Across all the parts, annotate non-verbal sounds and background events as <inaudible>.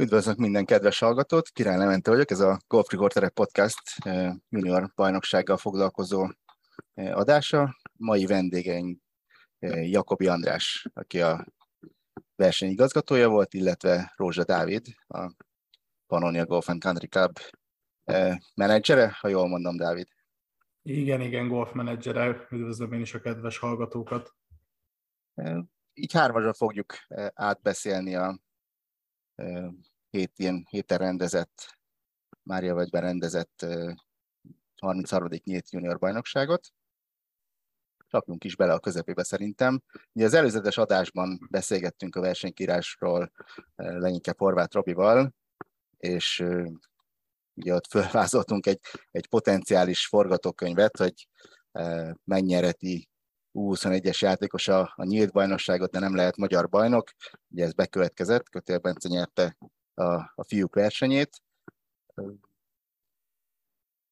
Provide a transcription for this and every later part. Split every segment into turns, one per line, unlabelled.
Üdvözlök minden kedves hallgatót, Király Lemente vagyok, ez a Golf Reporterek Podcast eh, junior bajnoksággal foglalkozó eh, adása. Mai vendégeink eh, Jakobi András, aki a versenyigazgatója volt, illetve Rózsa Dávid, a Pannonia Golf and Country Club menedzsere, ha jól mondom, Dávid.
Igen, igen, golf menedzsere. Üdvözlöm én is a kedves hallgatókat.
Így hármasra fogjuk átbeszélni a hét ilyen héten rendezett, Mária vagy rendezett 33. nyílt junior bajnokságot. Csapjunk is bele a közepébe szerintem. Ugye az előzetes adásban beszélgettünk a versenykírásról leginkább Horváth Robival, és ugye ott fölvázoltunk egy, egy potenciális forgatókönyvet, hogy megnyereti U21-es játékos a, a nyílt bajnokságot, de nem lehet magyar bajnok. Ugye ez bekövetkezett, Kötél Bence nyerte a, a fiúk versenyét.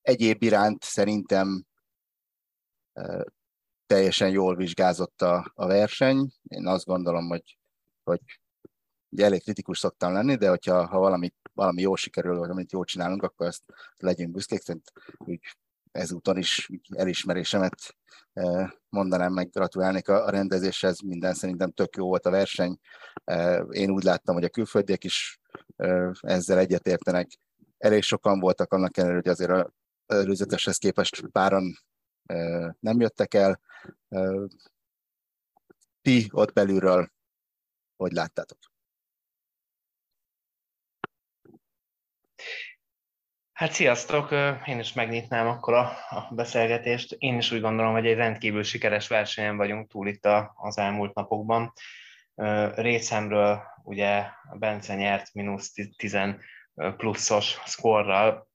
Egyéb iránt szerintem teljesen jól vizsgázott a, a verseny. Én azt gondolom, hogy, hogy ugye elég kritikus szoktam lenni, de hogyha ha valami, valami jól sikerül, vagy amit jól csinálunk, akkor ezt legyünk büszkék. Szerint úgy ezúton is elismerésemet mondanám meg, gratulálnék a rendezéshez, minden szerintem tök jó volt a verseny. Én úgy láttam, hogy a külföldiek is ezzel egyetértenek. Elég sokan voltak annak ellenére, hogy azért a előzeteshez képest páran nem jöttek el. Ti ott belülről hogy láttátok?
Hát sziasztok! Én is megnyitnám akkor a, beszélgetést. Én is úgy gondolom, hogy egy rendkívül sikeres versenyen vagyunk túl itt az elmúlt napokban. Részemről ugye Bence nyert mínusz 10 pluszos szkorral,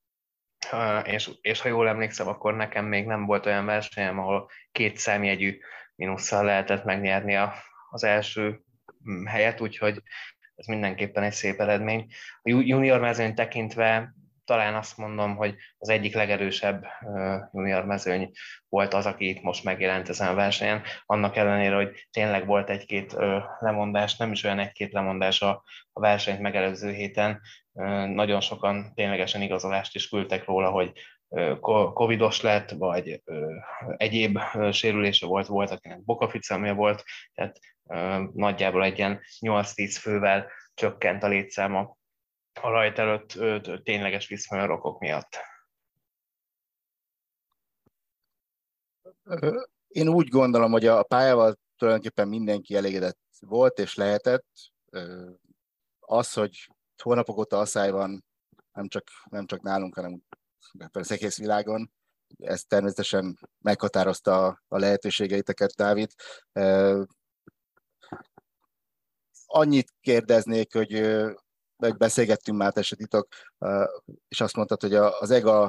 és, és ha jól emlékszem, akkor nekem még nem volt olyan versenyem, ahol két számjegyű mínusszal lehetett megnyerni a, az első helyet, úgyhogy ez mindenképpen egy szép eredmény. A junior mezőn tekintve talán azt mondom, hogy az egyik legerősebb junior mezőny volt az, aki itt most megjelent ezen a versenyen, annak ellenére, hogy tényleg volt egy-két lemondás, nem is olyan egy-két lemondás a, versenyt megelőző héten, nagyon sokan ténylegesen igazolást is küldtek róla, hogy covidos lett, vagy egyéb sérülése volt, volt, akinek bokaficamja volt, tehát nagyjából egy ilyen 8-10 fővel csökkent a létszáma a rajt előtt tényleges viszonyarokok miatt?
Én úgy gondolom, hogy a pályával tulajdonképpen mindenki elégedett volt és lehetett. Az, hogy hónapok óta asszály van, nem csak, nem csak nálunk, hanem az egész világon, ez természetesen meghatározta a lehetőségeiteket, Dávid. Annyit kérdeznék, hogy beszélgettünk már esetitok, és azt mondtad, hogy az EGA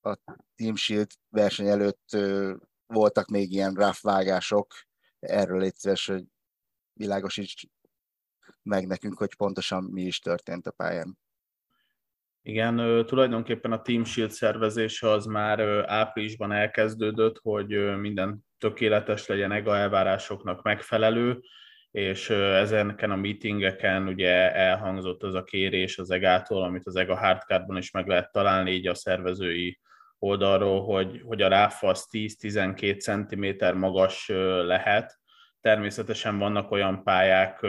a Team Shield verseny előtt voltak még ilyen rough vágások, erről légy szíves, hogy világosíts meg nekünk, hogy pontosan mi is történt a pályán.
Igen, tulajdonképpen a Team Shield szervezése az már áprilisban elkezdődött, hogy minden tökéletes legyen EGA elvárásoknak megfelelő, és ezeken a meetingeken ugye elhangzott az a kérés az EGA-tól, amit az EGA hardcardban is meg lehet találni, így a szervezői oldalról, hogy, hogy a ráfa az 10-12 cm magas lehet. Természetesen vannak olyan pályák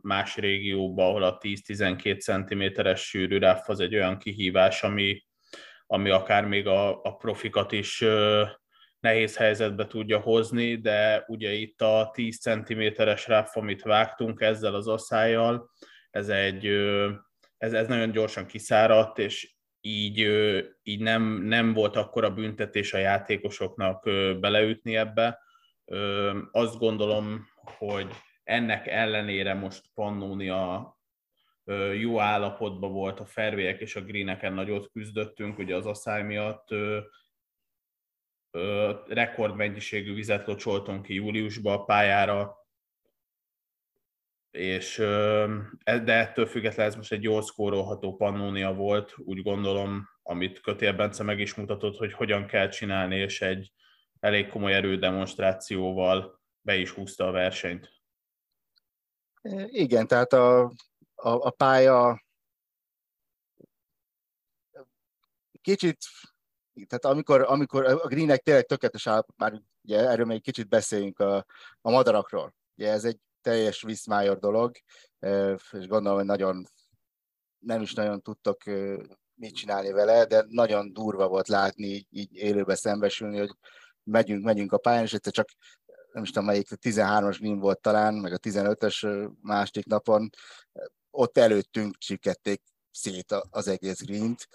más régióban, ahol a 10-12 cm-es sűrű ráfa az egy olyan kihívás, ami, ami akár még a, a profikat is nehéz helyzetbe tudja hozni, de ugye itt a 10 cm-es ráf, amit vágtunk ezzel az asszájjal, ez egy ez, ez nagyon gyorsan kiszáradt, és így, így nem, nem volt akkor a büntetés a játékosoknak beleütni ebbe. Azt gondolom, hogy ennek ellenére most Pannónia jó állapotban volt a fervélyek és a greeneken nagyot küzdöttünk, ugye az asszály miatt rekordmennyiségű vizet locsoltunk ki júliusba a pályára, és e, de ettől függetlenül ez most egy jól szkórolható pannónia volt, úgy gondolom, amit Kötél Bence meg is mutatott, hogy hogyan kell csinálni, és egy elég komoly erődemonstrációval be is húzta a versenyt.
Igen, tehát a, a, a pálya kicsit tehát amikor, amikor a greenek tényleg tökéletes áll, már ugye erről még kicsit beszéljünk a, a madarakról. Ugye ez egy teljes viszmájor dolog, és gondolom, hogy nagyon nem is nagyon tudtok mit csinálni vele, de nagyon durva volt látni így, élőbe szembesülni, hogy megyünk, megyünk a pályán, és egyszer csak nem is tudom melyik, a 13-as green volt talán, meg a 15-ös másik napon, ott előttünk csipkedték szét az egész green-t.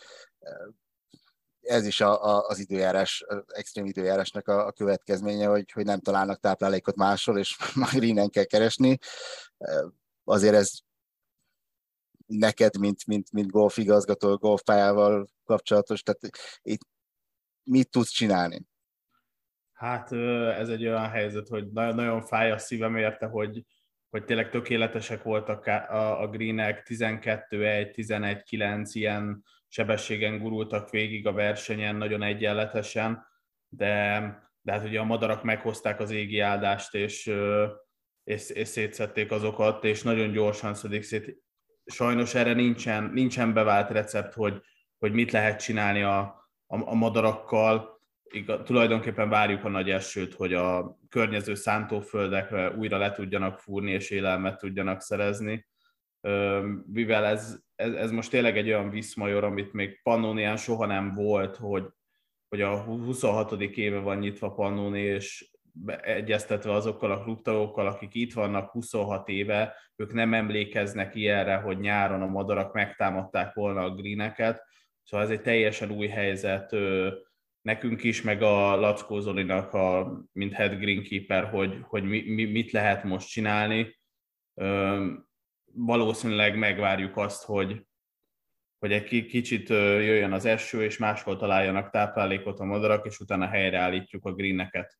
Ez is a, a, az időjárás, az extrém időjárásnak a, a következménye, hogy, hogy nem találnak táplálékot máshol, és <laughs> már greenen kell keresni. Azért ez neked, mint, mint, mint golfigazgató, golfpályával kapcsolatos, tehát itt mit tudsz csinálni?
Hát ez egy olyan helyzet, hogy nagyon, nagyon fáj a szívem érte, hogy, hogy tényleg tökéletesek voltak a, a greenek, 12-1, 11-9, ilyen sebességen gurultak végig a versenyen, nagyon egyenletesen, de, de hát ugye a madarak meghozták az égi áldást, és, és, és szétszették azokat, és nagyon gyorsan szedik szét. Sajnos erre nincsen, nincsen bevált recept, hogy, hogy mit lehet csinálni a, a, a madarakkal, igaz, tulajdonképpen várjuk a nagy esőt, hogy a környező szántóföldekre újra le tudjanak fúrni és élelmet tudjanak szerezni. Mivel ez, ez, ez most tényleg egy olyan viszmajor, amit még Pannonián soha nem volt, hogy, hogy a 26. éve van nyitva Pannoni, és egyeztetve azokkal a klubtagokkal, akik itt vannak 26 éve, ők nem emlékeznek ilyenre, hogy nyáron a madarak megtámadták volna a greeneket, szóval ez egy teljesen új helyzet, nekünk is, meg a Lackó Zolinak, a, mint head greenkeeper, hogy, hogy mi, mi, mit lehet most csinálni. Valószínűleg megvárjuk azt, hogy, hogy egy kicsit jöjjön az eső, és máshol találjanak táplálékot a madarak, és utána helyreállítjuk a greeneket.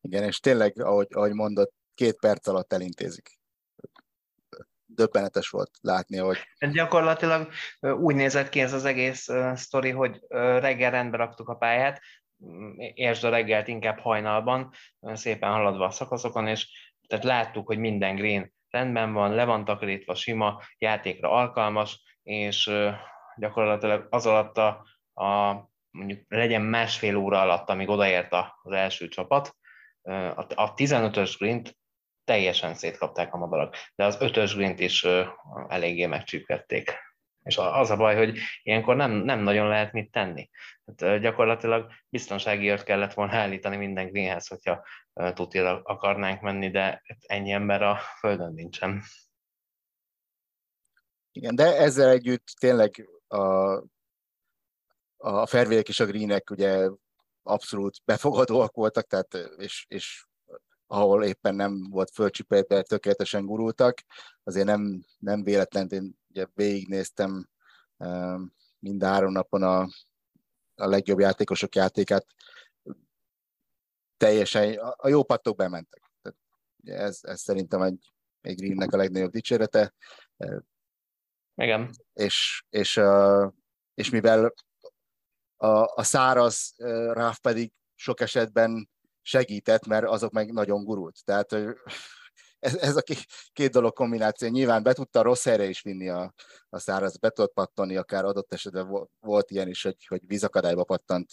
Igen, és tényleg, ahogy, ahogy mondott, két perc alatt elintézik döbbenetes volt látni, hogy...
Gyakorlatilag úgy nézett ki ez az egész sztori, hogy reggel rendbe raktuk a pályát, értsd a reggelt inkább hajnalban, szépen haladva a szakaszokon, és tehát láttuk, hogy minden green rendben van, le van takarítva, sima, játékra alkalmas, és gyakorlatilag az alatt a, a mondjuk legyen másfél óra alatt, amíg odaért az első csapat, a 15-ös green teljesen szétkapták a madarak, de az ötös grint is eléggé megcsípkedték. És az a baj, hogy ilyenkor nem, nem nagyon lehet mit tenni. Hát, gyakorlatilag biztonsági ört kellett volna állítani minden greenhez, hogyha tutira akarnánk menni, de ennyi ember a földön nincsen.
Igen, de ezzel együtt tényleg a, a fervélyek és a greenek ugye abszolút befogadóak voltak, tehát, és, és ahol éppen nem volt fölcsipelve, tökéletesen gurultak. Azért nem, nem véletlen, én ugye végignéztem mind három napon a, a legjobb játékosok játékát. Teljesen, a jó pattok bementek. Tehát, ez, ez szerintem egy, egy Greennek a legnagyobb dicsérete.
Igen.
És, és, és mivel a, a száraz ráv pedig sok esetben segített, mert azok meg nagyon gurult. Tehát ez, ez a két dolog kombináció. Nyilván be tudta rossz helyre is vinni a, a száraz, be tudott pattani, akár adott esetben volt ilyen is, hogy, hogy vízakadályba pattant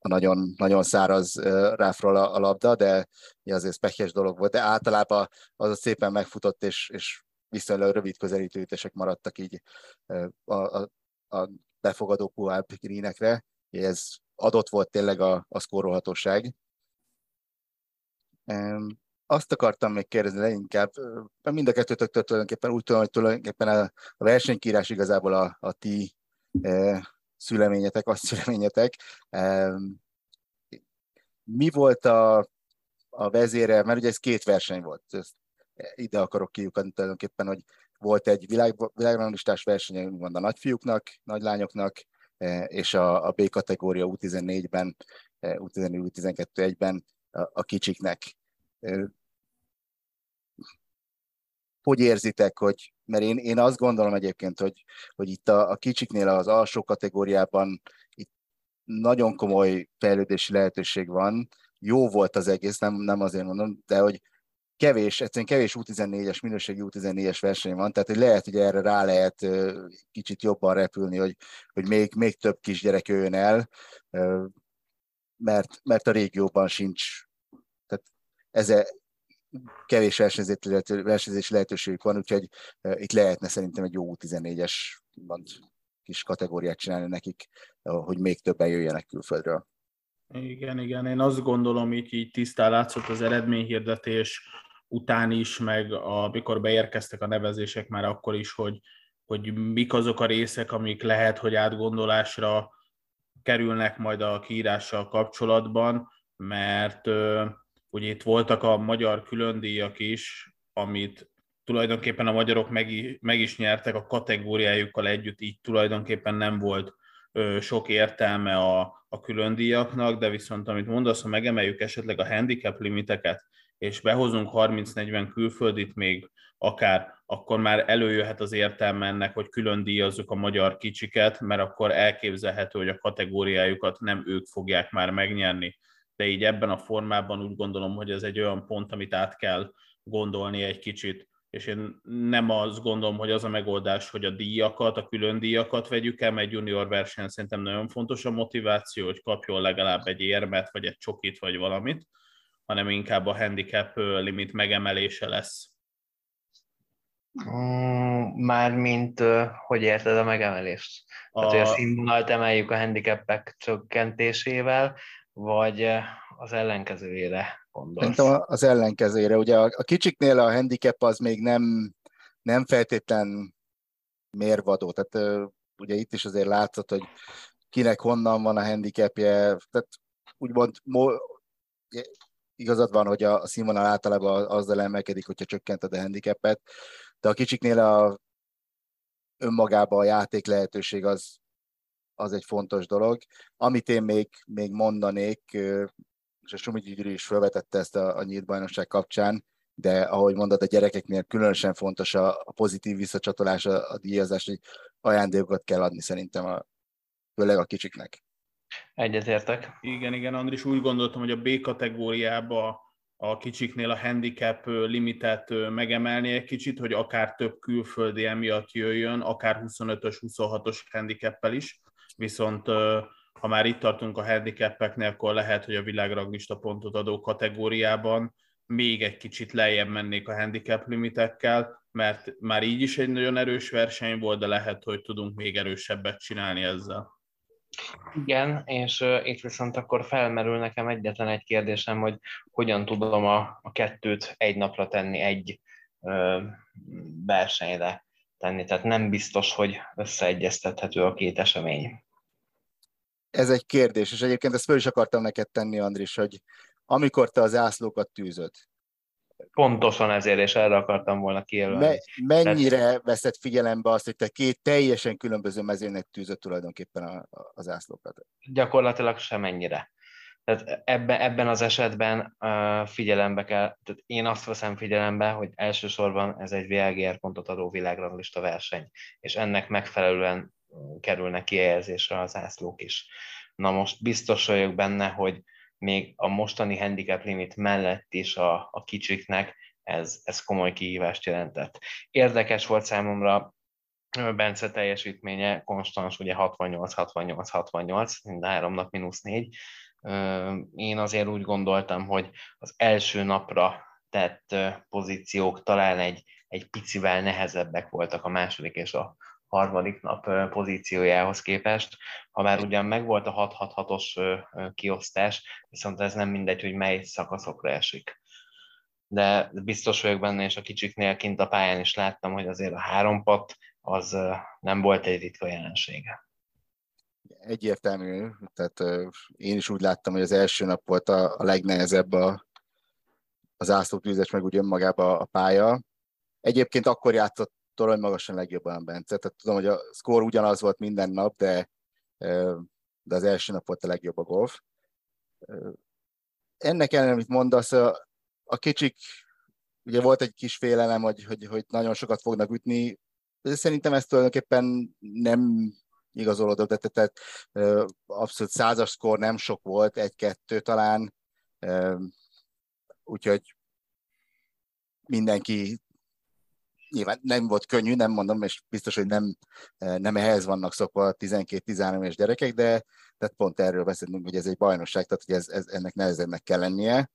a nagyon, nagyon száraz ráfról a, a labda, de azért pekes dolog volt, de általában az a szépen megfutott, és, és viszonylag rövid közelítőítések maradtak így a, a, a befogadó puhább greenekre. Ez adott volt tényleg a, a szkórolhatóság. Azt akartam még kérdezni leginkább, mind a kettőtöktől tulajdonképpen úgy tudom, hogy tulajdonképpen a, a versenykírás igazából a, a ti e, szüleményetek, azt szüleményetek. E, mi volt a, a vezére, mert ugye ez két verseny volt, ezt ide akarok kiukadni tulajdonképpen, hogy volt egy világ, világranglistás verseny, a nagyfiúknak, nagylányoknak, és a, a B kategória U14-ben, U14, U12-1-ben a, a kicsiknek. Hogy érzitek, hogy, mert én, én azt gondolom egyébként, hogy, hogy itt a, a kicsiknél az alsó kategóriában itt nagyon komoly fejlődési lehetőség van. Jó volt az egész, nem, nem azért mondom, de hogy kevés, egyszerűen kevés U14-es, minőségi U14-es verseny van, tehát hogy lehet, hogy erre rá lehet kicsit jobban repülni, hogy, hogy még, még több kisgyerek jöjjön el, mert, mert a régióban sincs, tehát ez kevés versenyzési lehetőségük van, úgyhogy itt lehetne szerintem egy jó U14-es kis kategóriát csinálni nekik, hogy még többen jöjjenek külföldről.
Igen, igen, én azt gondolom, így, így tisztán látszott az eredményhirdetés után is, meg amikor beérkeztek a nevezések már akkor is, hogy, hogy mik azok a részek, amik lehet, hogy átgondolásra kerülnek majd a kiírással kapcsolatban, mert ugye itt voltak a magyar különdíjak is, amit tulajdonképpen a magyarok meg, meg is nyertek a kategóriájukkal együtt, így tulajdonképpen nem volt sok értelme a, a különdíjaknak, de viszont amit mondasz, ha megemeljük esetleg a handicap limiteket, és behozunk 30-40 külföldit még akár, akkor már előjöhet az értelme ennek, hogy külön díjazzuk a magyar kicsiket, mert akkor elképzelhető, hogy a kategóriájukat nem ők fogják már megnyerni. De így ebben a formában úgy gondolom, hogy ez egy olyan pont, amit át kell gondolni egy kicsit, és én nem azt gondolom, hogy az a megoldás, hogy a díjakat, a külön díjakat vegyük el, mert junior verseny szerintem nagyon fontos a motiváció, hogy kapjon legalább egy érmet, vagy egy csokit, vagy valamit, hanem inkább a handicap limit megemelése lesz.
Mm, Mármint, hogy érted a megemelést? A... Tehát, hogy a színvonalat emeljük a handicapek csökkentésével, vagy az ellenkezőjére gondolsz?
Szerintem az ellenkezőjére. Ugye a, a kicsiknél a handicap az még nem, nem feltétlen mérvadó. Tehát ugye itt is azért látszott, hogy kinek honnan van a handicapje. Tehát úgymond igazad van, hogy a színvonal általában azzal emelkedik, hogyha csökkented a handicapet, de a kicsiknél a önmagában a játék lehetőség az, az egy fontos dolog. Amit én még, még mondanék, és a Sumi Gyuri is felvetette ezt a, a nyílt bajnokság kapcsán, de ahogy mondod, a gyerekeknél különösen fontos a, a pozitív visszacsatolás, a, a díjazás, hogy ajándékokat kell adni szerintem, a, főleg a kicsiknek.
Egyetértek.
Igen, igen, Andris, úgy gondoltam, hogy a B kategóriába a kicsiknél a handicap limitet megemelni egy kicsit, hogy akár több külföldi emiatt jöjjön, akár 25-ös, 26-os handicappel is, viszont ha már itt tartunk a handicapeknél, akkor lehet, hogy a világraglista pontot adó kategóriában még egy kicsit lejjebb mennék a handicap limitekkel, mert már így is egy nagyon erős verseny volt, de lehet, hogy tudunk még erősebbet csinálni ezzel.
Igen, és uh, itt viszont akkor felmerül nekem egyetlen egy kérdésem, hogy hogyan tudom a, a kettőt egy napra tenni, egy uh, versenyre tenni. Tehát nem biztos, hogy összeegyeztethető a két esemény.
Ez egy kérdés, és egyébként ezt föl is akartam neked tenni, Andris, hogy amikor te az ászlókat tűzöd,
Pontosan ezért, és erre akartam volna kijelölni. Me,
mennyire Tehát... veszed figyelembe azt, hogy te két teljesen különböző mezőnek tűzött tulajdonképpen a, a, az ászlókat?
Gyakorlatilag semennyire. Tehát ebben, ebben az esetben uh, figyelembe kell, tehát én azt veszem figyelembe, hogy elsősorban ez egy VLGR pontot adó világranglista verseny, és ennek megfelelően kerülnek kijelzésre az ászlók is. Na most biztos vagyok benne, hogy még a mostani handicap limit mellett is a, a kicsiknek ez, ez komoly kihívást jelentett. Érdekes volt számomra Bence teljesítménye, konstans ugye 68-68-68, mind három nap mínusz négy. Én azért úgy gondoltam, hogy az első napra tett pozíciók talán egy, egy picivel nehezebbek voltak a második és a harmadik nap pozíciójához képest. Ha már ugyan megvolt a 6-6-6-os kiosztás, viszont ez nem mindegy, hogy mely szakaszokra esik. De biztos vagyok benne, és a kicsiknél kint a pályán is láttam, hogy azért a három pat az nem volt egy ritka jelensége.
Egyértelmű, tehát én is úgy láttam, hogy az első nap volt a, a legnehezebb a, az ászlótűzes, meg úgy önmagában a pálya. Egyébként akkor játszott torony magasan legjobban Bence. Tehát tudom, hogy a szkór ugyanaz volt minden nap, de, de az első nap volt a legjobb a golf. Ennek ellenére, amit mondasz, a, a kicsik, ugye volt egy kis félelem, hogy, hogy, hogy nagyon sokat fognak ütni, de szerintem ez tulajdonképpen nem igazolódott, tehát abszolút százas szkór nem sok volt, egy-kettő talán, úgyhogy mindenki nyilván nem volt könnyű, nem mondom, és biztos, hogy nem, nem ehhez vannak szokva 12-13 éves gyerekek, de tehát pont erről beszélünk, hogy ez egy bajnokság, tehát hogy ez, ez ennek nehezebbnek kell lennie.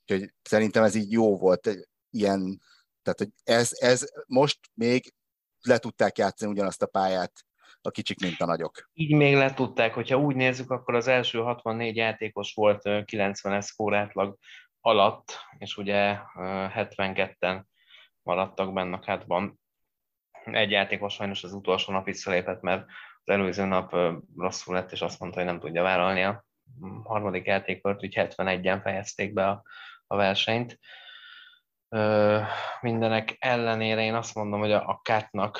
Úgyhogy szerintem ez így jó volt, ilyen, tehát hogy ez, ez most még le tudták játszani ugyanazt a pályát a kicsik, mint a nagyok.
Így még le tudták, hogyha úgy nézzük, akkor az első 64 játékos volt 90-es szkórátlag alatt, és ugye 72-en maradtak benne a kátban. Egy játékos sajnos az utolsó nap visszalépett, mert az előző nap rosszul lett, és azt mondta, hogy nem tudja vállalni a harmadik játékört, úgy 71-en fejezték be a, a versenyt. Mindenek ellenére én azt mondom, hogy a, a kátnak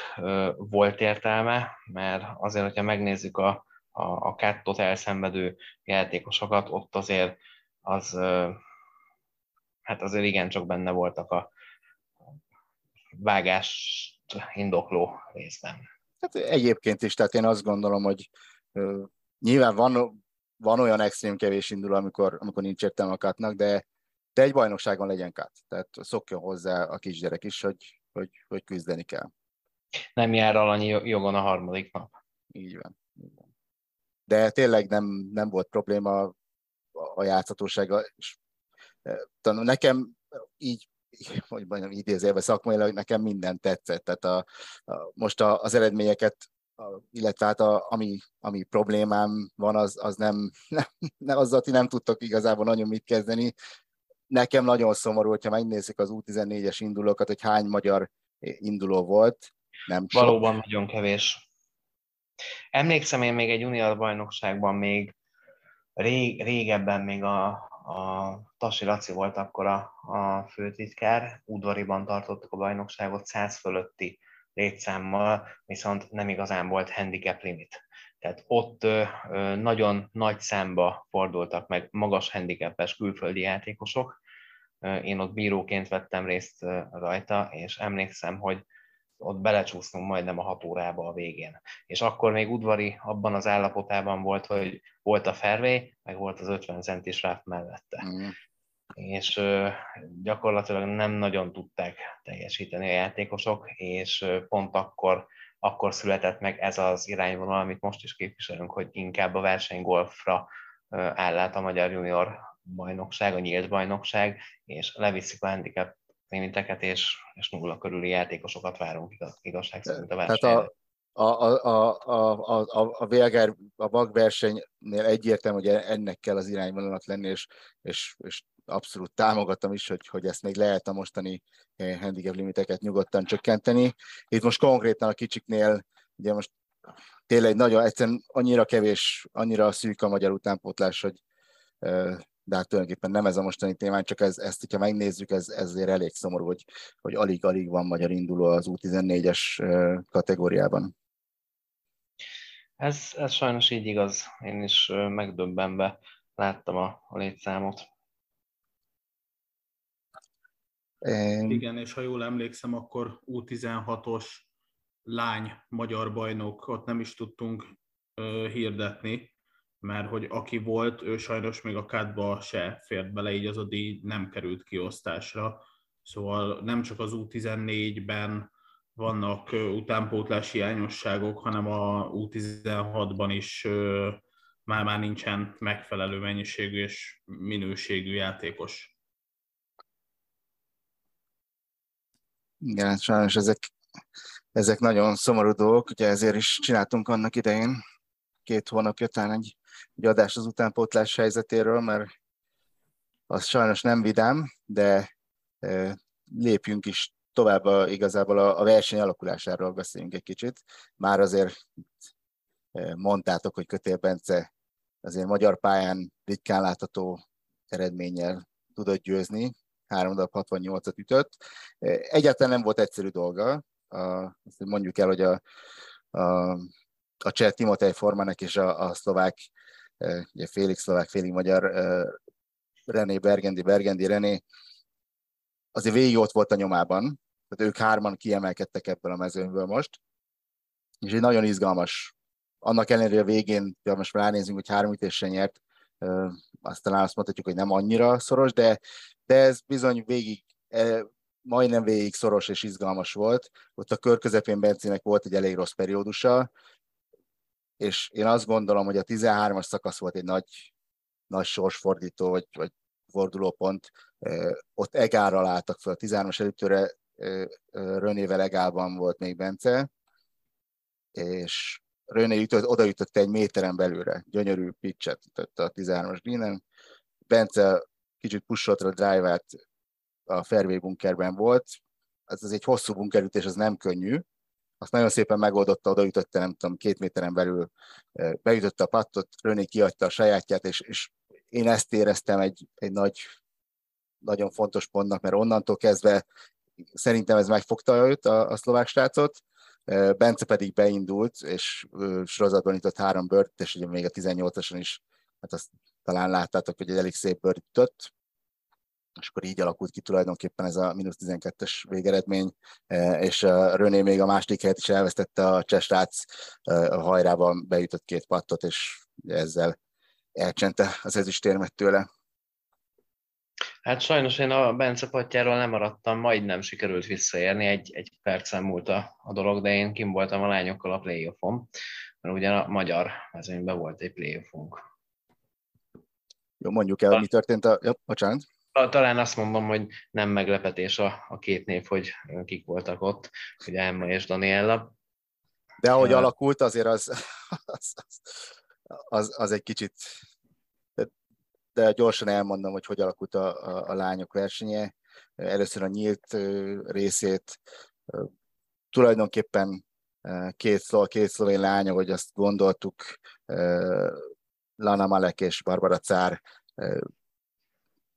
volt értelme, mert azért, hogyha megnézzük a, a, a káttot elszenvedő játékosokat, ott azért az, hát azért igencsak benne voltak a, vágást indokló részben.
Hát egyébként is, tehát én azt gondolom, hogy nyilván van, van olyan extrém kevés induló, amikor, amikor nincs értelme a katnak, de, de egy bajnokságon legyen kat. Tehát szokjon hozzá a kisgyerek is, hogy, hogy, hogy küzdeni kell.
Nem jár alanyi jogon a harmadik nap.
Így van. De tényleg nem, nem volt probléma a játszhatósága. És, nekem így hogy mondjam, idézélve szakmailag nekem minden tetszett. Tehát a, a, most a, az eredményeket, a, illetve hát a, ami, ami problémám van, az, az nem, <laughs> nem, nem azzal ti nem tudtok igazából nagyon mit kezdeni. Nekem nagyon szomorú, hogyha megnézzük az U14-es indulókat, hogy hány magyar induló volt. Nem
sok. Valóban nagyon kevés. Emlékszem én még egy junior bajnokságban még rég, régebben még a, a Tasi Laci volt akkor a, a főtitkár, udvariban tartottuk a bajnokságot 100 fölötti létszámmal, viszont nem igazán volt handicap limit. Tehát ott ö, nagyon nagy számba fordultak meg magas handicapes külföldi játékosok. Én ott bíróként vettem részt rajta, és emlékszem, hogy ott belecsúsztunk majdnem a hat órába a végén. És akkor még udvari abban az állapotában volt, hogy volt a fairway, meg volt az 50 centis ráf mellette. Mm. És gyakorlatilag nem nagyon tudták teljesíteni a játékosok, és pont akkor, akkor született meg ez az irányvonal, amit most is képviselünk, hogy inkább a versenygolfra áll át a Magyar Junior bajnokság, a nyílt bajnokság, és leviszik a handicap limiteket, és, és nulla körüli játékosokat várunk igazság szerint a versenyre.
Tehát a, a, a, a, a, a Vélgár, a VAG versenynél egyértelmű, hogy ennek kell az irányvonalat lenni, és, és, és abszolút támogatom is, hogy, hogy ezt még lehet a mostani eh, handicap limiteket nyugodtan csökkenteni. Itt most konkrétan a kicsiknél, ugye most tényleg nagyon egyszerűen annyira kevés, annyira szűk a magyar utánpótlás, hogy eh, de hát tulajdonképpen nem ez a mostani témán, csak ez, ezt, hogyha megnézzük, ez, ezért elég szomorú, hogy, hogy alig-alig van magyar induló az U14-es kategóriában.
Ez, ez sajnos így igaz. Én is megdöbbenve láttam a, a létszámot.
Én... Igen, és ha jól emlékszem, akkor U16-os lány magyar bajnok, ott nem is tudtunk ö, hirdetni, mert hogy aki volt, ő sajnos még a kádba se fért bele, így az a díj nem került kiosztásra. Szóval nem csak az U14-ben vannak utánpótlás hiányosságok, hanem a U16-ban is már-már nincsen megfelelő mennyiségű és minőségű játékos.
Igen, sajnos ezek, ezek nagyon szomorú dolgok, ugye ezért is csináltunk annak idején két hónapja talán egy egy adás az utánpótlás helyzetéről, mert az sajnos nem vidám, de lépjünk is tovább a, igazából a, a verseny alakulásáról beszéljünk egy kicsit. Már azért mondtátok, hogy Kötél Bence azért magyar pályán ritkán látható eredménnyel tudott győzni, 3 68-at ütött. Egyáltalán nem volt egyszerű dolga. A, mondjuk el, hogy a, a, a cseh Timotej Formának és a, a szlovák ugye félig szlovák, félig magyar René Bergendi, Bergendi René, azért végig ott volt a nyomában, tehát ők hárman kiemelkedtek ebből a mezőnből most, és egy nagyon izgalmas, annak ellenére a végén, ha most ránézünk, hogy három ütésre nyert, aztán azt mondhatjuk, hogy nem annyira szoros, de, de ez bizony végig majdnem végig szoros és izgalmas volt. Ott a kör közepén Bencének volt egy elég rossz periódusa, és én azt gondolom, hogy a 13-as szakasz volt egy nagy, nagy sorsfordító, vagy, vagy fordulópont. Ott Egárral álltak fel, a 13-as előttőre Rönével Egálban volt még Bence, és Röné ütött, oda egy méteren belőle, gyönyörű pitchet ütött a 13-as greenen. Bence kicsit pusoltra drive a fairway bunkerben volt. Ez, ez egy hosszú bunkerütés, ez nem könnyű. Azt nagyon szépen megoldotta, odaütötte, nem tudom, két méteren belül beütötte a pattot, Röné kiadta a sajátját, és, és én ezt éreztem egy, egy nagy, nagyon fontos pontnak, mert onnantól kezdve szerintem ez megfogta őt, a, a szlovák srácot, Bence pedig beindult, és sorozatban jutott három bört, és ugye még a 18-ason is, hát azt talán láttátok, hogy egy elég szép bört jutott, és akkor így alakult ki tulajdonképpen ez a mínusz 12-es végeredmény, és Röné még a második helyet is elvesztette a Csesrác a hajrában beütött két pattot, és ezzel elcsente az ezüstérmet tőle.
Hát sajnos én a Bence patjáról nem maradtam, majdnem sikerült visszaérni, egy, egy percen múlt a, a dolog, de én kim voltam a lányokkal a playoffon, mert ugyan a magyar mezőnyben volt egy playoffunk.
Jó, mondjuk el, mi történt a... Ja, bocsánat.
Talán azt mondom, hogy nem meglepetés a, a két név, hogy kik voltak ott, hogy Emma és Daniella.
De ahogy uh, alakult, azért <laughs> az, az, az, az egy kicsit de gyorsan elmondom, hogy hogy alakult a, a, a lányok versenye. Először a nyílt részét tulajdonképpen két, szlo, két szlovén lány, hogy azt gondoltuk, Lana Malek és Barbara Cár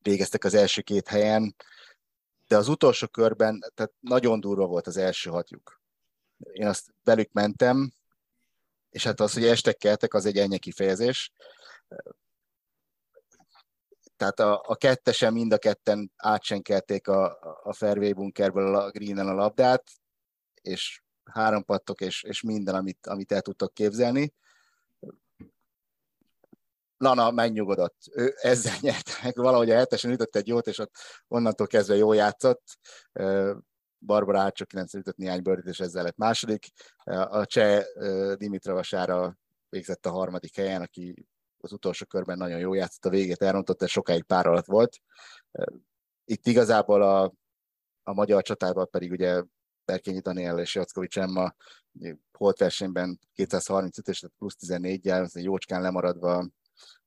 végeztek az első két helyen, de az utolsó körben tehát nagyon durva volt az első hatjuk. Én azt velük mentem, és hát az, hogy estek keltek, az egy ennyi kifejezés tehát a, a kettesen mind a ketten átsenkelték a, a fairway bunkerből a greenen a labdát, és három pattok, és, és minden, amit, amit el tudtak képzelni. Lana megnyugodott. Ő ezzel <laughs> nyert meg, valahogy a hetesen ütött egy jót, és ott onnantól kezdve jól játszott. Barbara hát csak 9 ütött néhány bőrít, és ezzel lett második. A cseh Dimitra Vasára végzett a harmadik helyen, aki az utolsó körben nagyon jó játszott, a végét elrontott, ez sokáig pár alatt volt. Itt igazából a, a magyar csatában pedig ugye Berkényi Daniel és Jackovics Emma holt versenyben 235 és plusz 14-jel, jócskán lemaradva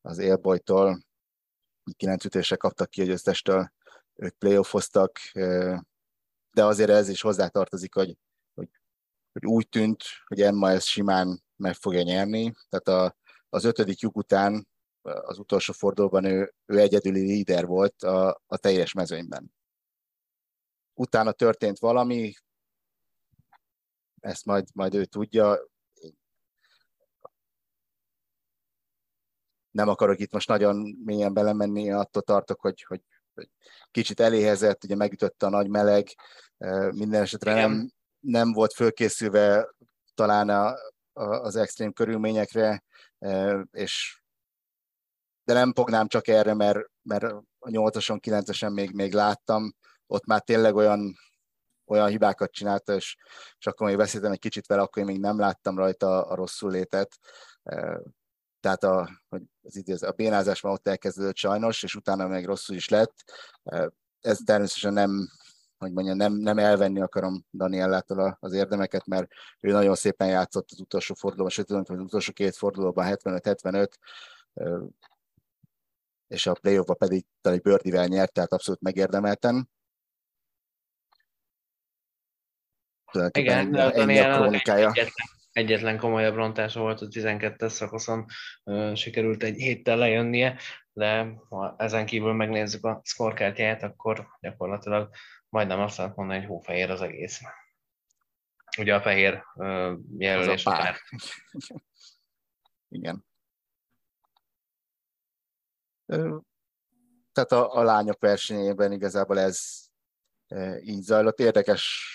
az élbojtól, 9 ütésre kaptak ki a győztestől, ők playoffoztak, de azért ez is hozzátartozik, hogy, hogy, hogy úgy tűnt, hogy Emma ezt simán meg fogja nyerni, tehát a, az ötödik lyuk után az utolsó fordulóban ő, ő egyedüli líder volt a, a teljes mezőnyben. Utána történt valami, ezt majd, majd ő tudja. Nem akarok itt most nagyon mélyen belemenni, attól tartok, hogy, hogy, hogy kicsit eléhezett, ugye megütötte a nagy meleg, minden esetre nem, nem volt fölkészülve talán a, a, az extrém körülményekre, és de nem fognám csak erre, mert, mert a 8-ason, 9-esen még, még láttam, ott már tényleg olyan, olyan hibákat csinálta, és, és akkor még beszéltem egy kicsit vele, akkor én még nem láttam rajta a rosszul létet. Tehát a, hogy az idéz, a bénázás már ott elkezdődött sajnos, és utána még rosszul is lett. Ez természetesen nem, hogy mondjam, nem, nem elvenni akarom Daniellától az érdemeket, mert ő nagyon szépen játszott az utolsó fordulóban, sőt, az utolsó két fordulóban 75-75, és a playoffba pedig talán egy birdivel nyert, tehát abszolút megérdemelten.
Igen, de Daniel egyetlen, egyetlen komolyabb rontása volt a 12-es szakaszon, sikerült egy héttel lejönnie, de ha ezen kívül megnézzük a scorekártyáját, akkor gyakorlatilag majdnem azt lehet mondani, hogy hófehér az egész. Ugye a fehér jelölés a pár. <laughs>
Igen. Tehát a, a lányok versenyében igazából ez így zajlott. Érdekes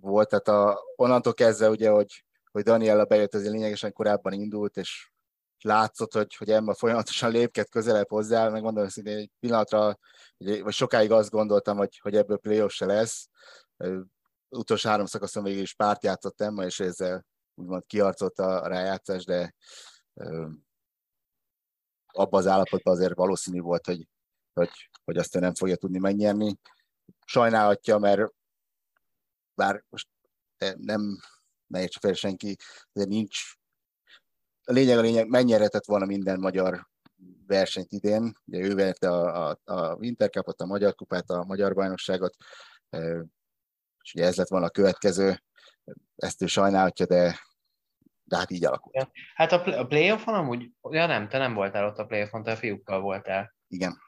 volt, tehát a, onnantól kezdve ugye, hogy, hogy Daniela bejött, azért lényegesen korábban indult, és látszott, hogy, hogy Emma folyamatosan lépked közelebb hozzá, meg mondom hogy egy pillanatra, vagy sokáig azt gondoltam, hogy, hogy ebből playoff se lesz. Utolsó három szakaszon végül is párt játszott Emma, és ezzel úgymond kiarcolta a rájátszás, de abban az állapotban azért valószínű volt, hogy, hogy, hogy azt nem fogja tudni megnyerni. Sajnálhatja, mert bár most nem ne értse fel senki, de nincs a lényeg a lényeg, megnyerhetett volna minden magyar versenyt idén. Ugye ő verte a, a, a Intercupot, a Magyar Kupát, a Magyar Bajnokságot, és ugye ez lett volna a következő. Ezt ő sajnálhatja, de, de hát így alakult. Ja.
Hát a, playoffon amúgy, ja nem, te nem voltál ott a playoffon, te a fiúkkal voltál.
Igen.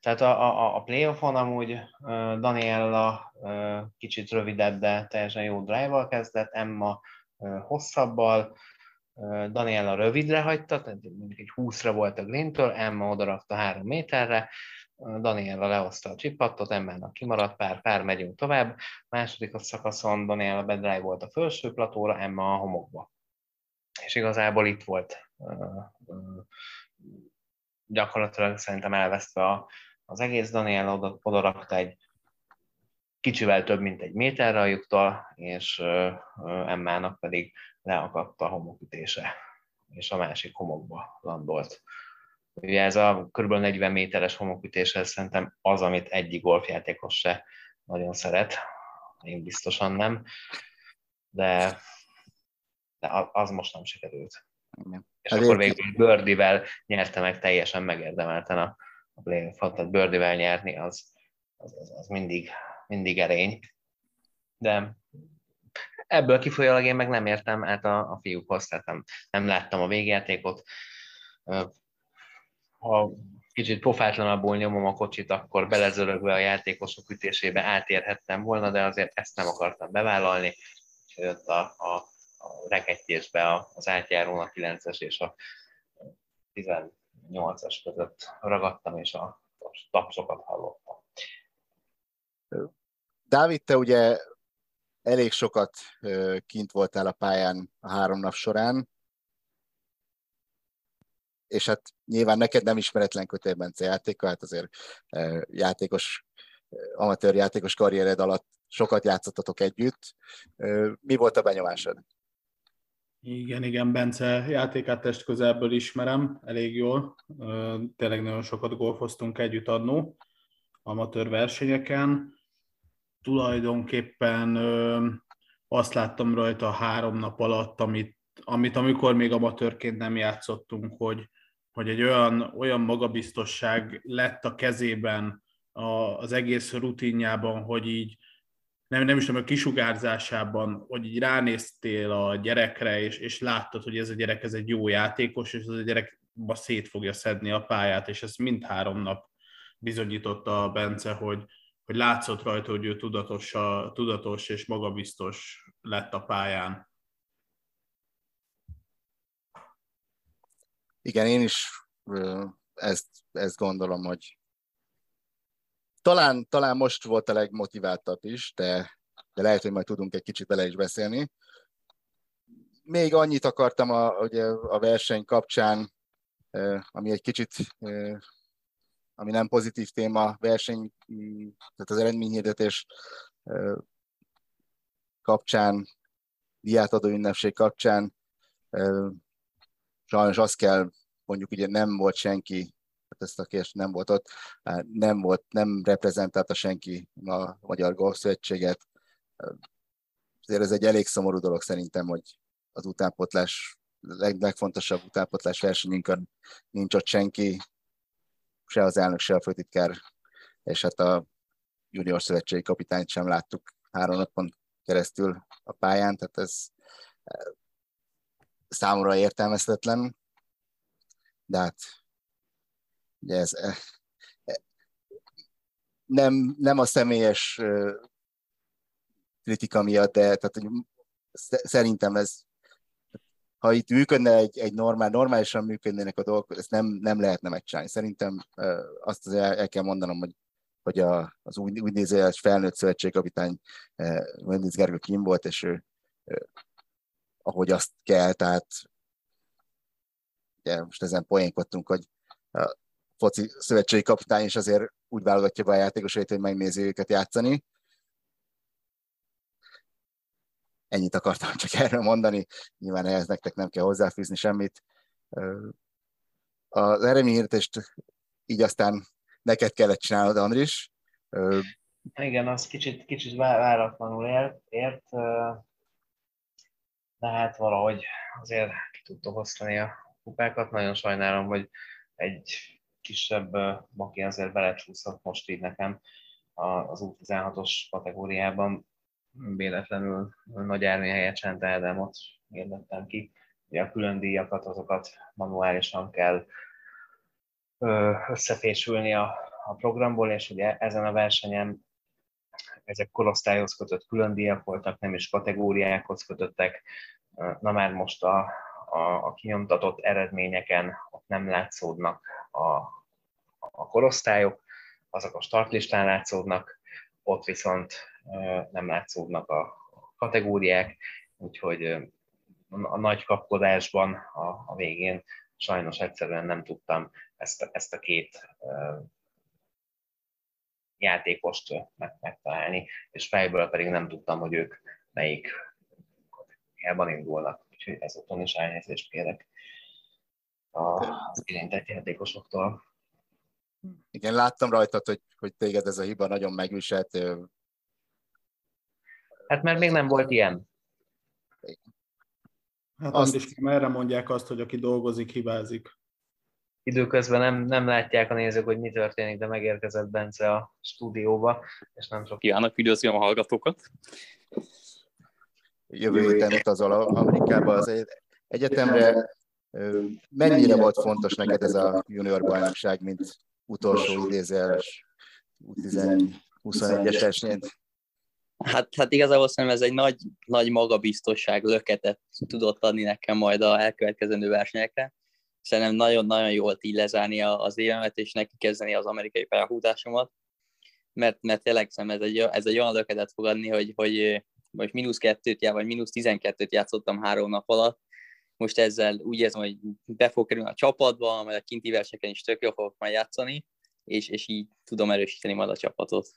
Tehát a, a, a playoffon amúgy Daniella kicsit rövidebb, de teljesen jó drive-val kezdett, Emma hosszabbal, Daniela rövidre hagyta, tehát mondjuk egy 20-ra volt a Green-től, Emma odarakta 3 méterre, Daniela lehozta a csipattot, Emmának kimaradt pár, pár megyünk tovább. Második a szakaszon Daniela bedrive volt a felső platóra, Emma a homokba. És igazából itt volt gyakorlatilag szerintem elvesztve a, az egész. Daniela oda, egy kicsivel több, mint egy méterre a és Emmának pedig leakadt a homokütése, és a másik homokba landolt. Ugye ez a kb. 40 méteres homokütés, ez szerintem az, amit egyik golfjátékos se nagyon szeret, én biztosan nem, de, de az most nem sikerült. Igen. És hát akkor végül Birdivel nyerte meg teljesen megérdemelten a, a playoffot, tehát Birdivel nyerni az, az, az, az mindig, mindig erény. De ebből kifolyólag én meg nem értem át a, a fiúkhoz, tehát nem, nem láttam a végjátékot. Ha kicsit pofátlanabbul nyomom a kocsit, akkor belezörögve a játékosok ütésébe átérhettem volna, de azért ezt nem akartam bevállalni, és jött a, a, a rekettyésbe az átjárón a 9-es és a 18-as között ragadtam, és a tapsokat hallottam.
Dávid, te ugye elég sokat kint voltál a pályán a három nap során, és hát nyilván neked nem ismeretlen Kötél Bence játéka, hát azért játékos, amatőr játékos karriered alatt sokat játszottatok együtt. Mi volt a benyomásod?
Igen, igen, Bence játékát test közelből ismerem elég jól. Tényleg nagyon sokat golfoztunk együtt adnó amatőr versenyeken tulajdonképpen azt láttam rajta három nap alatt, amit, amit amikor még amatőrként nem játszottunk, hogy, hogy egy olyan, olyan magabiztosság lett a kezében, a, az egész rutinjában, hogy így nem, nem is tudom, a kisugárzásában, hogy így ránéztél a gyerekre, és, és láttad, hogy ez a gyerek ez egy jó játékos, és ez a gyerek ma szét fogja szedni a pályát, és ez mind három nap bizonyította a Bence, hogy, hogy látszott rajta, hogy ő tudatos, a, tudatos és magabiztos lett a pályán.
Igen, én is ezt, ezt gondolom, hogy talán, talán most volt a legmotiváltabb is, de, de lehet, hogy majd tudunk egy kicsit bele is beszélni. Még annyit akartam a, ugye, a verseny kapcsán, ami egy kicsit ami nem pozitív téma, verseny, tehát az eredményhirdetés kapcsán, diátadó ünnepség kapcsán, sajnos azt kell, mondjuk ugye nem volt senki, ezt a kérdést nem volt ott, nem volt, nem reprezentálta senki a Magyar Golf Szövetséget. Azért ez egy elég szomorú dolog szerintem, hogy az utánpotlás, leg, legfontosabb utánpotlás versenyünkön nincs ott senki, se az elnök, se a főtitkár, és hát a junior szövetségi kapitányt sem láttuk három napon keresztül a pályán, tehát ez számomra értelmezhetetlen, de hát ugye ez e, e, nem, nem a személyes kritika miatt, de tehát, hogy szerintem ez ha itt működne egy, egy normál, normálisan működnének a dolgok, ezt nem, nem lehetne megcsinálni. Szerintem azt az el, el kell mondanom, hogy, hogy a, az úgy, úgy néző felnőtt szövetségkapitány Mendiz Gergő kim volt, és ő ahogy azt kell, tehát ugye most ezen poénkodtunk, hogy foci szövetségi kapitány is azért úgy válogatja be a játékosait, hogy megnézi őket játszani. Ennyit akartam csak erről mondani, nyilván ehhez nektek nem kell hozzáfűzni semmit. Az eredményhirdetést így aztán neked kellett csinálnod, Andris.
Igen, az kicsit, kicsit váratlanul ért, ért, de hát valahogy azért ki tudtok osztani a kupákat. Nagyon sajnálom, hogy egy kisebb maki azért belecsúszott most így nekem az U16-os kategóriában. Véletlenül Nagy Ármi helyett Csent Ádámot érdettem ki. Ugye a külön díjakat, azokat manuálisan kell összefésülni a, a programból, és ugye ezen a versenyen ezek korosztályhoz kötött külön díjak voltak, nem is kategóriákhoz kötöttek. Na már most a, a, a kinyomtatott eredményeken ott nem látszódnak a, a korosztályok, azok a startlistán látszódnak, ott viszont nem látszódnak a kategóriák, úgyhogy a nagy kapkodásban a, a végén sajnos egyszerűen nem tudtam ezt a, ezt a két játékost meg, megtalálni, és fejből pedig nem tudtam, hogy ők melyik kategóriában indulnak. Úgyhogy ezúton is elnézést kérek az érintett játékosoktól.
Igen, láttam rajtad, hogy, hogy téged ez a hiba nagyon megviselt.
Hát mert még nem volt ilyen.
Hát azt is erre mondják azt, hogy aki dolgozik, hibázik
időközben nem, nem látják a nézők, hogy mi történik, de megérkezett Bence a stúdióba, és nem sok...
Kívánok, üdvözlöm a hallgatókat!
Jövő héten utazol Amerikába az egyetemre. Mennyire volt fontos neked ez a junior bajnokság, mint utolsó idézőjeles 21-es versenyt?
Hát, hát igazából szerintem ez egy nagy, nagy magabiztosság löketet tudott adni nekem majd a elkövetkezendő versenyekre. Szerintem nagyon-nagyon jól így lezárni az évemet, és neki kezdeni az amerikai pályafutásomat, mert, mert tényleg szerintem ez egy, ez egy olyan löketet fog adni, hogy, hogy most mínusz kettőt, vagy mínusz tizenkettőt játszottam három nap alatt, most ezzel úgy érzem, hogy be fog kerülni a csapatba, majd a kinti verseken is tök jól fogok majd játszani, és, és így tudom erősíteni majd a csapatot.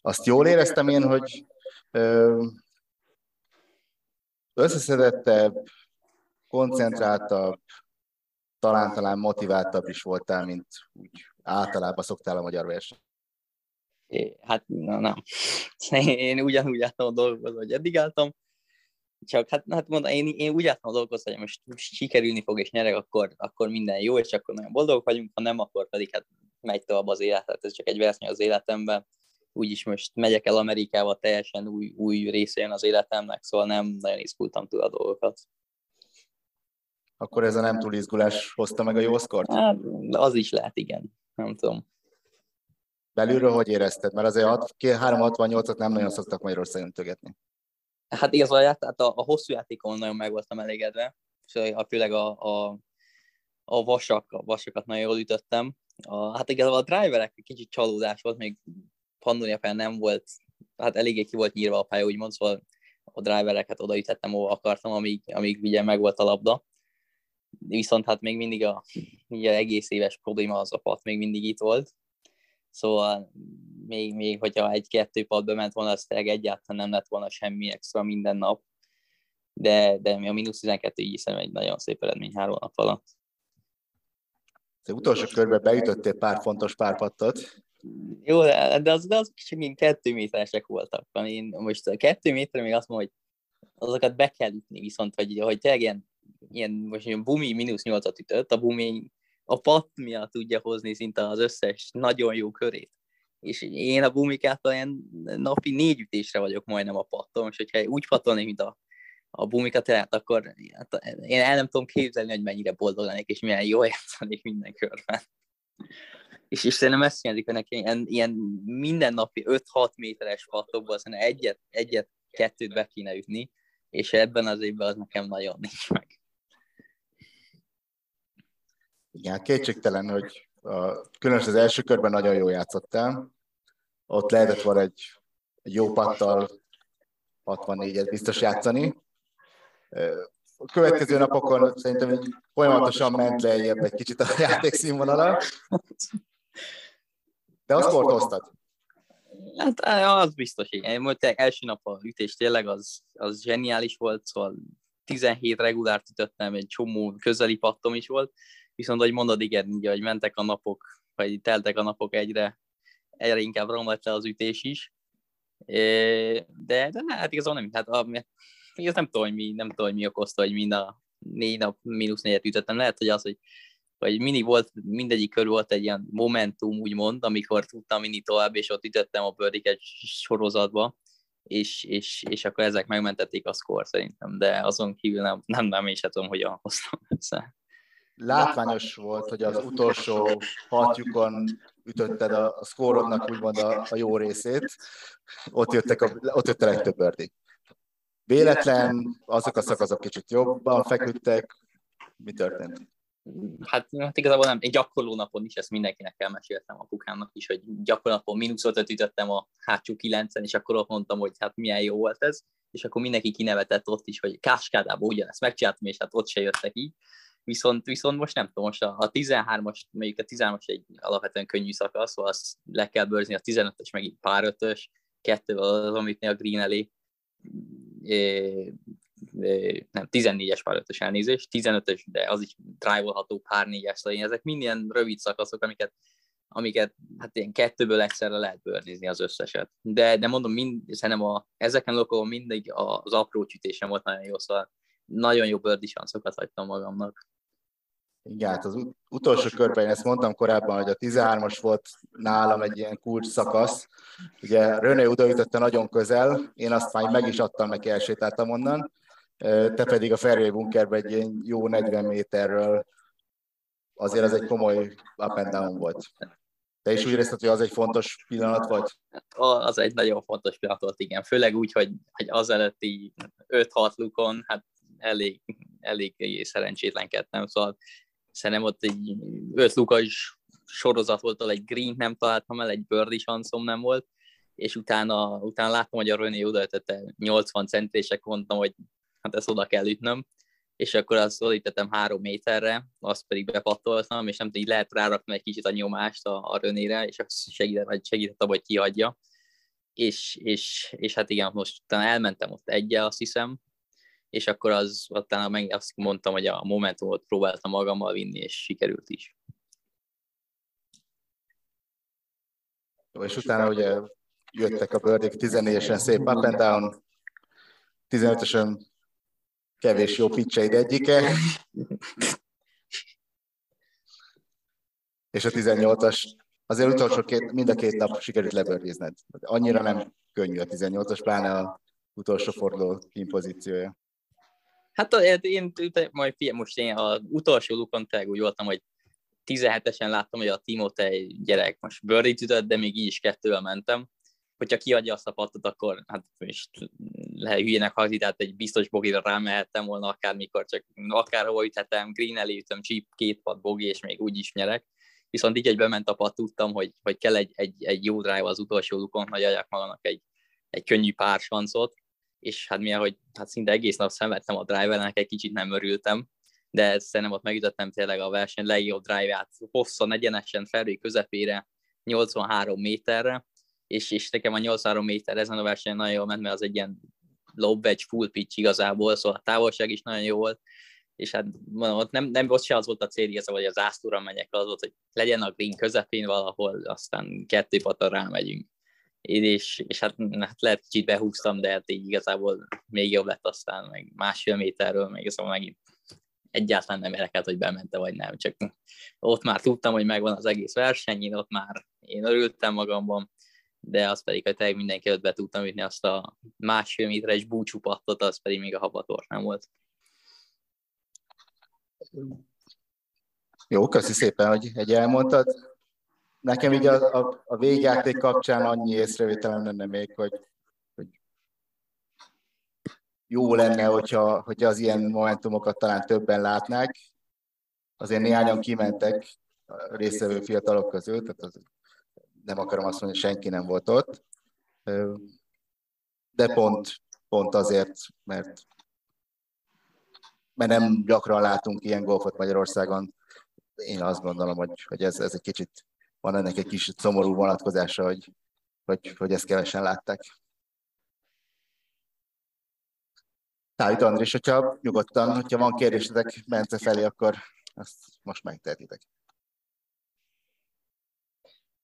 Azt jól éreztem én, hogy összeszedettebb, koncentráltabb, talán talán motiváltabb is voltál, mint úgy általában szoktál a magyar
Hát na, nem. <laughs> Én ugyanúgy álltam a dolgozva, hogy eddig álltam, csak hát, hát mondom, én, én úgy álltam a dolgozva, hogy most sikerülni fog és nyerek, akkor, akkor minden jó, és akkor nagyon boldogok vagyunk, ha nem, akkor pedig hát megy tovább az élet, hát ez csak egy verseny az életemben. Úgyis most megyek el Amerikába, teljesen új, új része jön az életemnek, szóval nem nagyon izgultam túl a dolgokat
akkor ez a nem túl izgulás hozta meg a jó szkort?
Hát, az is lehet, igen. Nem tudom.
Belülről hogy érezted? Mert azért 368-at nem nagyon szoktak Magyarországon öntögetni.
Hát igazából hát a, a hosszú játékon nagyon meg voltam elégedve, és a, főleg a, a, a vasak, a vasakat nagyon jól ütöttem. A, hát igazából a driverek kicsit csalódás volt, még Pannonia fel nem volt, hát eléggé ki volt nyírva a pálya, úgymond, szóval a drivereket odaütettem, ahol akartam, amíg, amíg ugye meg volt a labda viszont hát még mindig a, ugye egész éves probléma az a pat még mindig itt volt, szóval még, még hogyha egy-kettő pad bement volna, az tényleg egyáltalán nem lett volna semmi extra minden nap, de, de mi a mínusz 12 így hiszem egy nagyon szép eredmény három nap alatt.
Az utolsó körben beütöttél pár fontos párpattot.
Jó, de, de az, de az csak kettő méteresek voltak. Én most a kettő méterre még azt mondom, hogy azokat be kell ütni, viszont hogy, hogy tényleg ilyen ilyen, most ilyen Bumi mínusz 8-at ütött, a Bumi a pat miatt tudja hozni szinte az összes nagyon jó körét. És én a Bumikától ilyen napi négy ütésre vagyok majdnem a patton, és hogyha úgy patolnék, mint a, a Bumikat, tehát akkor hát én el nem tudom képzelni, hogy mennyire boldog lennék, és milyen jól játszanék minden körben. És, és szerintem ezt jelenti, hogy neki ilyen, ilyen mindennapi 5-6 méteres pattokban szerintem egyet, egyet, kettőt be kéne ütni, és ebben az évben az nekem nagyon nincs meg.
Igen, kétségtelen, hogy a, különösen az első körben nagyon jól játszottál. Ott lehetett volna egy, egy jó pattal 64-et biztos játszani. a következő napokon szerintem folyamatosan ment lejjebb egy kicsit a <laughs> játék színvonala. De azt sportoztad?
Hát az biztos, igen. Most első nap a ütés tényleg az, az zseniális volt, szóval 17 regulárt ütöttem, egy csomó közeli pattom is volt, viszont ahogy mondod, igen, ugye, hogy mentek a napok, vagy teltek a napok egyre, egyre inkább romlott az ütés is. De, de hát igazából nem, hát a, igaz, nem tudom, hogy mi, nem tudom, hogy mi okozta, hogy mind a négy nap mínusz négyet ütöttem. Lehet, hogy az, hogy vagy mindig volt, mindegyik körül volt egy ilyen momentum, úgymond, amikor tudtam mindig tovább, és ott ütöttem a bőrdiket sorozatba, és, és, és akkor ezek megmentették a szkor szerintem, de azon kívül nem, nem, nem is tudom, hogyan hoztam össze.
Látványos volt, hogy az utolsó hatjukon ütötted a, a szkórodnak úgymond a, a jó részét, ott, jöttek a, ott jött a legtöbb bőrdi. Véletlen, azok a szakaszok kicsit jobban feküdtek, mi történt?
hát, hát igazából nem, egy gyakorló napon is ezt mindenkinek elmeséltem a kukámnak is, hogy gyakorló napon mínusz ütöttem a hátsó kilencen, és akkor ott mondtam, hogy hát milyen jó volt ez, és akkor mindenki kinevetett ott is, hogy Káskádában ugyanezt megcsináltam, és hát ott se jöttek így. Viszont, viszont most nem tudom, most a, a 13-as, mondjuk a 13-as egy alapvetően könnyű szakasz, szóval azt le kell bőrzni, a 15-ös megint pár ötös, kettő az, amit a Green elé nem, 14-es pár 5-ös elnézés, 15-ös, de az is drive-olható pár 4-es, szóval ezek mind ilyen rövid szakaszok, amiket, amiket hát ilyen kettőből egyszerre lehet bőrnizni az összeset. De, de mondom, mind, szerintem a, ezeken lokon mindig az apró csütésem volt nagyon jó, szóval nagyon jó bőrdi sanszokat hagytam magamnak.
Igen, hát az utolsó körben, én ezt mondtam korábban, hogy a 13-as volt nálam egy ilyen kulcs szakasz. Ugye René odaütötte nagyon közel, én azt már meg is adtam neki, elsétáltam onnan, te pedig a Fairway bunkerbe egy ilyen jó 40 méterről, azért az egy komoly up and down volt. Te is úgy érezted, hogy az egy fontos pillanat vagy?
Az egy nagyon fontos pillanat volt, igen. Főleg úgy, hogy, hogy az előtti 5-6 lukon, hát elég, elég szerencsétlenkedtem, szóval szerintem ott egy 5 luka is sorozat volt, egy green nem találtam el, egy birdie sanszom nem volt, és utána, utána láttam, hogy a René odaütötte 80 centések, mondtam, hogy hát ezt oda kell ütnöm, és akkor azt szólítettem három méterre, azt pedig bepattoltam, és nem tudom, így lehet rárakni egy kicsit a nyomást a, a rönére, és azt segített, segített abba, hogy kihagyja. És, és, és, hát igen, most utána elmentem ott egyel, azt hiszem, és akkor az, utána meg azt mondtam, hogy a Momentumot próbáltam magammal vinni, és sikerült is.
Jó, és utána ugye jöttek a bőrdék 14-esen szép up and down, 15-ösön kevés jó pitcheid egyike. És a 18-as, azért utolsó két, mind a két nap sikerült lebőrlézned. Annyira nem könnyű a 18-as, pláne a utolsó forduló pozíciója.
Hát én, majd figyelj, most én az utolsó lukon tényleg úgy voltam, hogy 17-esen láttam, hogy a Timotej gyerek most birdie ütött, de még így is kettővel mentem, hogyha kiadja azt a pattot, akkor hát is lehet hülyének hangzik, tehát egy biztos bogira rámehettem volna akármikor, csak akárhol üthetem, green elé ütöm, chip, két pat bogi, és még úgy is nyerek. Viszont így, egy bement a pat, tudtam, hogy, hogy kell egy, egy, egy jó drive az utolsó lukon, hogy adjak magamnak egy, egy könnyű pár sancot, és hát milyen, hogy hát szinte egész nap szenvedtem a drive egy kicsit nem örültem, de szerintem ott megütöttem tényleg a verseny legjobb drive-át, hosszan, egyenesen, felé közepére, 83 méterre, és, és nekem a 83 méter ezen a versenyen nagyon jól ment, mert az egy ilyen low wedge full pitch igazából, szóval a távolság is nagyon jó volt, és hát mondom, ott nem, nem ott se az volt a cél igazából, hogy az ásztúra menjek, az volt, hogy legyen a green közepén valahol, aztán kettő pata rámegyünk. Én és, és hát, hát lehet kicsit behúztam, de hát így igazából még jobb lett aztán, meg másfél méterről, még szóval megint egyáltalán nem érdekelt, hogy bemente vagy nem, csak ott már tudtam, hogy megvan az egész verseny, én ott már én örültem magamban, de az pedig, hogy tényleg mindenki előtt be tudtam ütni azt a másfél méteres búcsúpattot, az pedig még a habator nem volt.
Jó, köszi szépen, hogy egy elmondtad. Nekem így a, a, a végjáték kapcsán annyi észrevételem lenne még, hogy, hogy jó lenne, hogyha, hogyha az ilyen momentumokat talán többen látnák. Azért néhányan kimentek a résztvevő fiatalok közül, tehát az nem akarom azt mondani, hogy senki nem volt ott, de pont, pont azért, mert mert nem gyakran látunk ilyen golfot Magyarországon. Én azt gondolom, hogy, hogy ez, ez egy kicsit, van ennek egy kis szomorú vonatkozása, hogy, hogy, hogy ezt kevesen látták. Tájt Andris, hogyha nyugodtan, hogyha van kérdésetek Bence felé, akkor azt most megtehetitek.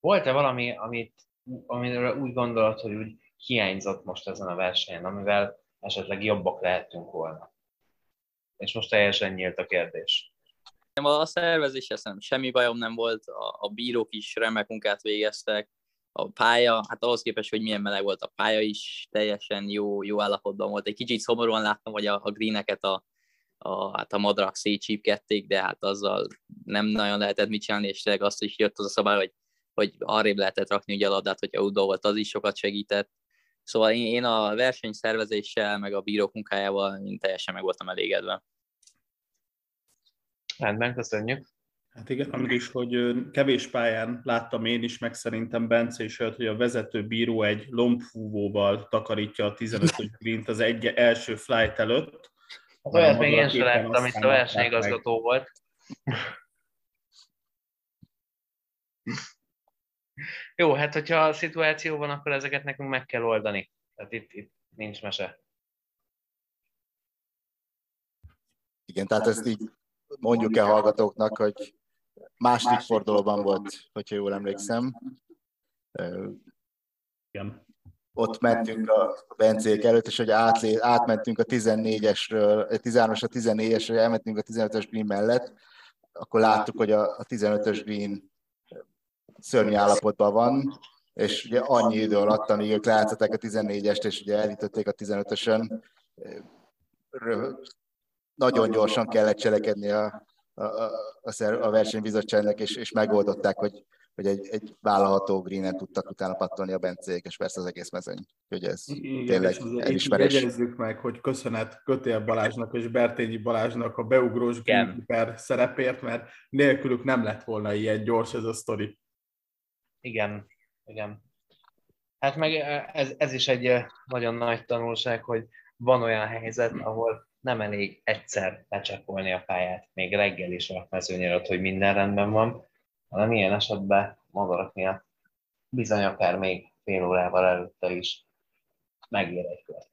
Volt-e valami, amit, amiről úgy gondolod, hogy úgy hiányzott most ezen a versenyen, amivel esetleg jobbak lehetünk volna? És most teljesen nyílt a kérdés.
A szervezés eszem semmi bajom nem volt, a, a bírók is remek munkát végeztek, a pálya, hát ahhoz képest, hogy milyen meleg volt a pálya is, teljesen jó, jó állapotban volt. Egy kicsit szomorúan láttam, hogy a, a greeneket a, a, hát a madrak szétcsípkedték, de hát azzal nem nagyon lehetett mit csinálni, és tényleg azt is jött az a szabály, hogy, hogy arrébb lehetett rakni ugye a labdát, hogyha udó volt, az is sokat segített. Szóval én, én a versenyszervezéssel, meg a bírók munkájával én teljesen meg voltam elégedve.
Rendben, köszönjük.
Hát igen, amit is, hogy kevés pályán láttam én is, meg szerintem Bence is olyat, hogy a vezető bíró egy lombfúvóval takarítja a 15 grint az egy első flight előtt.
Az olyat még én sem láttam, itt a versenyigazgató volt. Jó, hát hogyha a szituáció van, akkor ezeket nekünk meg kell oldani. Tehát itt, itt nincs mese.
Igen, tehát ezt így mondjuk el hallgatóknak, hogy második fordulóban volt, hogyha jól emlékszem.
Igen.
Ott mentünk a Bencék előtt, és hogy átlé, átmentünk a 14-esről, 13-as a 14-esről, elmentünk a 15-ös green mellett, akkor láttuk, hogy a, a 15-ös green szörnyű állapotban van, és ugye annyi idő alatt, amíg ők láthatták a 14-est, és ugye elítették a 15-ösön, nagyon gyorsan kellett cselekedni a, a, a, a versenybizottságnak, és, és megoldották, hogy, hogy egy, egy vállalható greenen tudtak utána pattolni a bencék, és persze az egész mezőny. Hogy ez Igen, tényleg elismerés.
Jegyezzük meg, hogy köszönet Kötél Balázsnak és Bertényi Balázsnak a beugrós greenkeeper szerepért, mert nélkülük nem lett volna ilyen gyors ez a sztori.
Igen, igen. Hát meg ez, ez is egy nagyon nagy tanulság, hogy van olyan helyzet, ahol nem elég egyszer lecsekolni a pályát, még reggel is a mezőnyirat, hogy minden rendben van, hanem ilyen esetben madarak miatt bizony akár még fél órával előtte is megér egy kört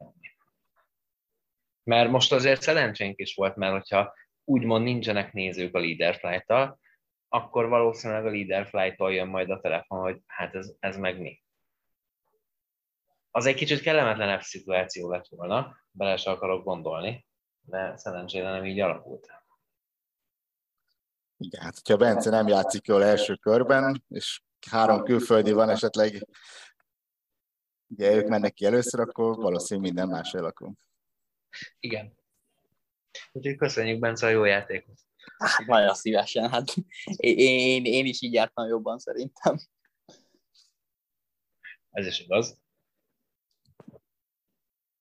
Mert most azért szerencsénk is volt, mert hogyha úgymond nincsenek nézők a leader flight akkor valószínűleg a leader flight jön majd a telefon, hogy hát ez, ez meg mi. Az egy kicsit kellemetlenebb szituáció lett volna, bele se akarok gondolni, de szerencsére nem így alakult.
Igen, hát hogyha Bence nem játszik jól első körben, és három külföldi van esetleg, ugye ők mennek ki először, akkor valószínűleg minden más alakul.
Igen. Úgyhogy köszönjük Bence a jó játékot.
Hát, <laughs> nagyon szívesen, hát én, én, én is így jártam jobban szerintem.
Ez is igaz.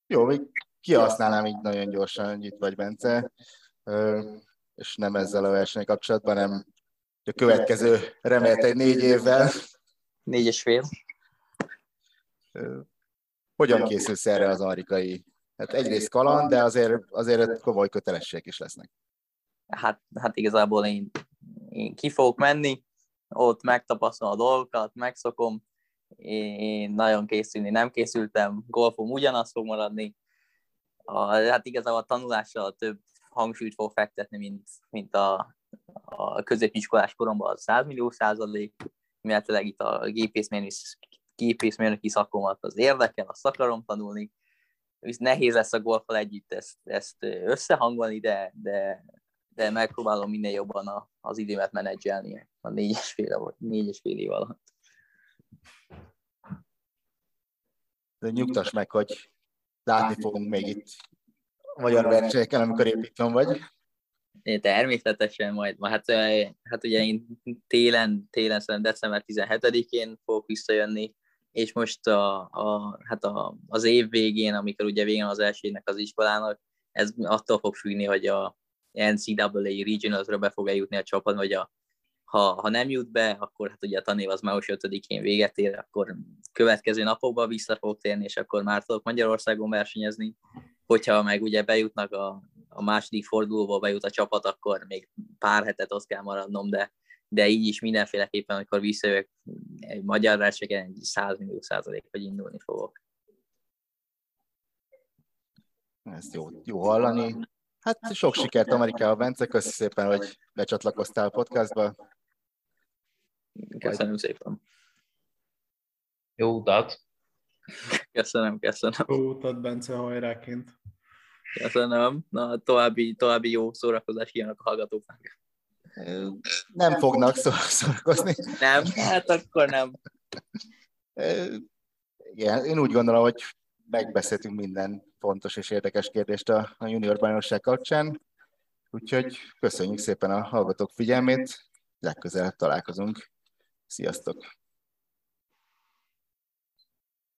Jó, még kihasználnám így nagyon gyorsan, hogy itt vagy Bence, és nem ezzel a versenyek kapcsolatban, hanem a következő remélt egy négy évvel.
Négy és fél.
Hogyan készülsz erre az amerikai? Hát egyrészt kaland, de azért, azért komoly kötelességek is lesznek.
Hát, hát igazából én, én ki fogok menni, ott megtapasztalom a dolgokat, megszokom, én nagyon készülni nem készültem, golfom ugyanaz fog maradni, a, hát igazából a tanulással több hangsúlyt fog fektetni, mint, mint a, a középiskolás koromban a 100 millió százalék, illetve itt a gépészmérnöki, gépészmérnöki szakomat az érdekel, azt akarom tanulni, és nehéz lesz a golfal együtt ezt, ezt összehangolni, de, de, de megpróbálom minél jobban a, az időmet menedzselni a négy és fél, négy és fél év alatt.
De nyugtass meg, hogy látni fogunk még itt a magyar versenyeken, amikor épp itt van vagy.
Természetesen majd. Hát, hát ugye én télen, télen szerintem december 17-én fogok visszajönni, és most a, a, hát a, az év végén, amikor ugye végén az elsőnek az iskolának, ez attól fog függni, hogy a NCAA Regionals-ra be fog eljutni a csapat, vagy a, ha, ha nem jut be, akkor hát ugye a tanév az május 5-én véget ér, akkor következő napokban vissza fog térni, és akkor már tudok Magyarországon versenyezni. Hogyha meg ugye bejutnak a, a második fordulóba bejut a csapat, akkor még pár hetet ott kell maradnom, de, de így is mindenféleképpen, amikor visszajövök egy magyar versenyeken, egy 100 millió százalék, hogy indulni fogok.
Ezt jó, jó hallani. Hát sok sikert Amerikában, Bence, köszi szépen, hogy becsatlakoztál a podcastba.
Köszönöm szépen.
Jó utat!
Köszönöm, köszönöm.
Jó utat, Bence, hajráként.
Köszönöm. Na, további, további jó szórakozás kívánok a hallgatóknak.
Nem fognak szórakozni.
Nem? Hát akkor nem.
Igen, én úgy gondolom, hogy megbeszéltünk minden fontos és érdekes kérdést a, a junior bajnokság kapcsán. Úgyhogy köszönjük szépen a hallgatók figyelmét, legközelebb találkozunk. Sziasztok!